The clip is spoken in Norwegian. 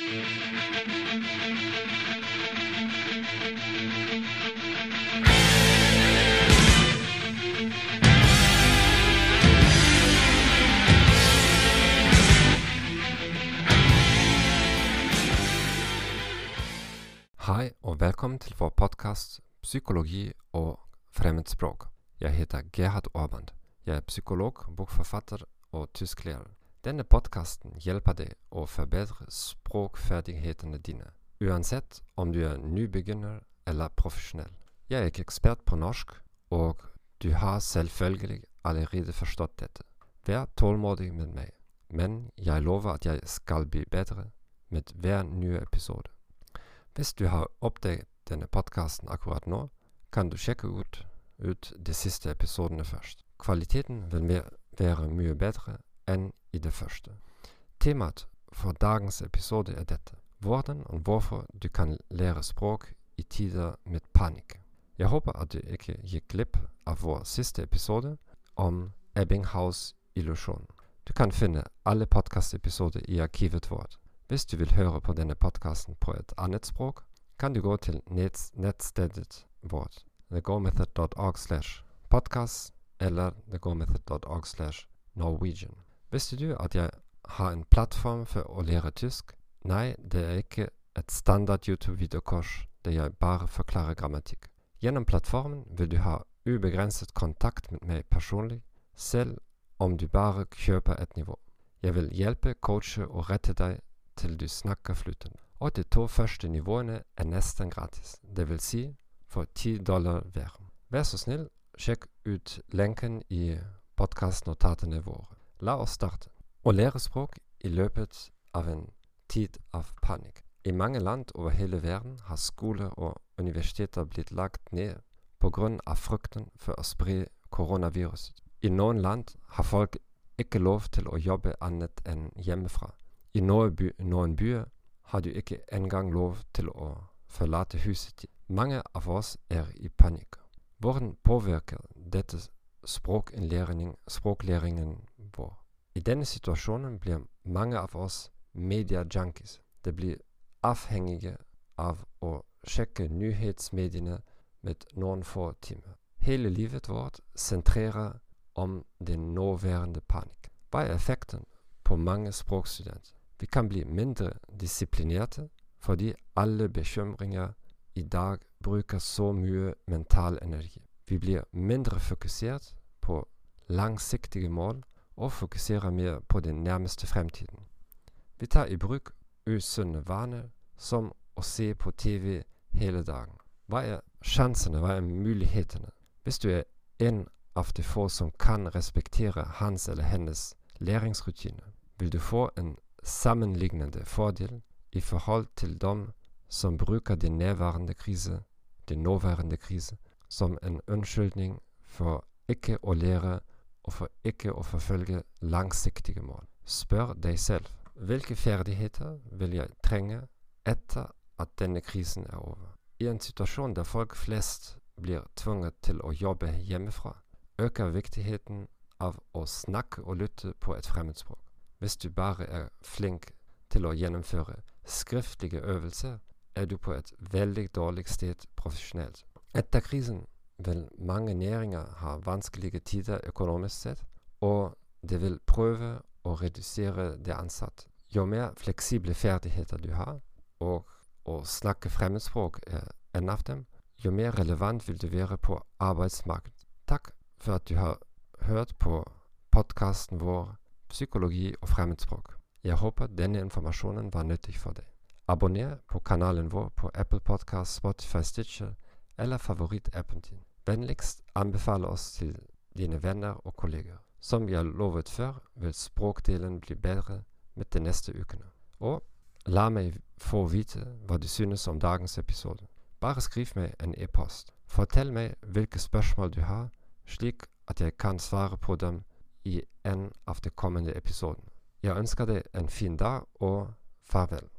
Hei og velkommen til vår podkast Psykologi og fremmedspråk. Jeg heter Gerhard Orban. Jeg er psykolog, bokforfatter og tysklærer. Denne podkasten hjelper deg å forbedre språkferdighetene dine, uansett om du er nybegynner eller profesjonell. Jeg er ikke ekspert på norsk, og du har selvfølgelig allerede forstått dette. Vær tålmodig med meg, men jeg lover at jeg skal bli bedre med hver nye episode. Hvis du har oppdaget denne podkasten akkurat nå, kan du sjekke ut, ut de siste episodene først. Kvaliteten vil være mye bedre enn i det første. Temaet for dagens episode er dette hvordan og hvorfor du kan lære språk i tider med panikk. Jeg håper at du ikke gikk glipp av vår siste episode om Ebbinghaus-illusjonen. Du kan finne alle podkastepisoder i arkivet vårt. Hvis du vil høre på denne podkasten på et annet språk, kan du gå til nett nettstedet vårt, thegomethod.org slash podcast eller thegomethod.org slash norwegian. Visste du at jeg har en plattform for å lære tysk? Nei, det er ikke et standard YouTube-videokurs der jeg bare forklarer grammatikk. Gjennom plattformen vil du ha ubegrenset kontakt med meg personlig, selv om du bare kjøper et nivå. Jeg vil hjelpe, coache og rette deg til du snakker flytende. Og de to første nivåene er nesten gratis, vil si for ti dollar hver. Vær så snill, sjekk ut lenken i podkastnotatene våre. La oss starte. Å lære språk i løpet av en tid av panikk. I mange land over hele verden har skoler og universiteter blitt lagt ned av frykten for å spre koronaviruset. I noen land har folk ikke lov til å jobbe annet enn hjemmefra. I noen, by, noen byer har du ikke engang lov til å forlate huset ditt. Mange av oss er i panikk. Hvordan påvirker dette språklæringen vår? I denne situasjonen blir mange av oss media-junkies. Det blir avhengige av å sjekke nyhetsmediene med noen få timer. Hele livet vårt sentrerer om den nåværende panikk. Hva er effekten på mange språkstudenter? Vi kan bli mindre disiplinerte fordi alle bekymringer i dag bruker så mye mental energi. Vi blir mindre fokusert på langsiktige mål og fokuserer mer på den nærmeste fremtiden. Vi tar i bruk usunne vaner, som å se på TV hele dagen. Hva er sjansene, hva er mulighetene? Hvis du er en av de få som kan respektere hans eller hennes læringsrutine, vil du få en sammenlignende fordel i forhold til dem som bruker den nærværende krise, den nåværende krise som en unnskyldning for ikke å lære for ikke å forfølge langsiktige mål. Spør deg selv hvilke ferdigheter vil jeg trenge etter at denne krisen er over. I en situasjon der folk flest blir tvunget til å jobbe hjemmefra, øker viktigheten av å snakke og lytte på et fremmedspråk. Hvis du bare er flink til å gjennomføre skriftlige øvelser, er du på et veldig dårlig sted profesjonelt. Etter krisen vil mange næringer ha vanskelige tider økonomisk sett, og det vil prøve å redusere det ansatte. Jo mer fleksible ferdigheter du har, og å snakke fremmedspråk er en av dem, jo mer relevant vil du være på arbeidsmarkedet. Takk for at du har hørt på podkasten vår Psykologi og fremmedspråk. Jeg håper denne informasjonen var nyttig for deg. Abonner på kanalen vår på Apple Podcast, Spotify, Stitcher eller favorittappen din. Vennligst anbefale oss til dine venner og kolleger. Som jeg lovet før, vil språkdelen bli bedre med de neste ukene. Og la meg få vite hva du synes om dagens episode. Bare skriv meg en e-post. Fortell meg hvilke spørsmål du har, slik at jeg kan svare på dem i en av de kommende episodene. Jeg ønsker deg en fin dag, og farvel.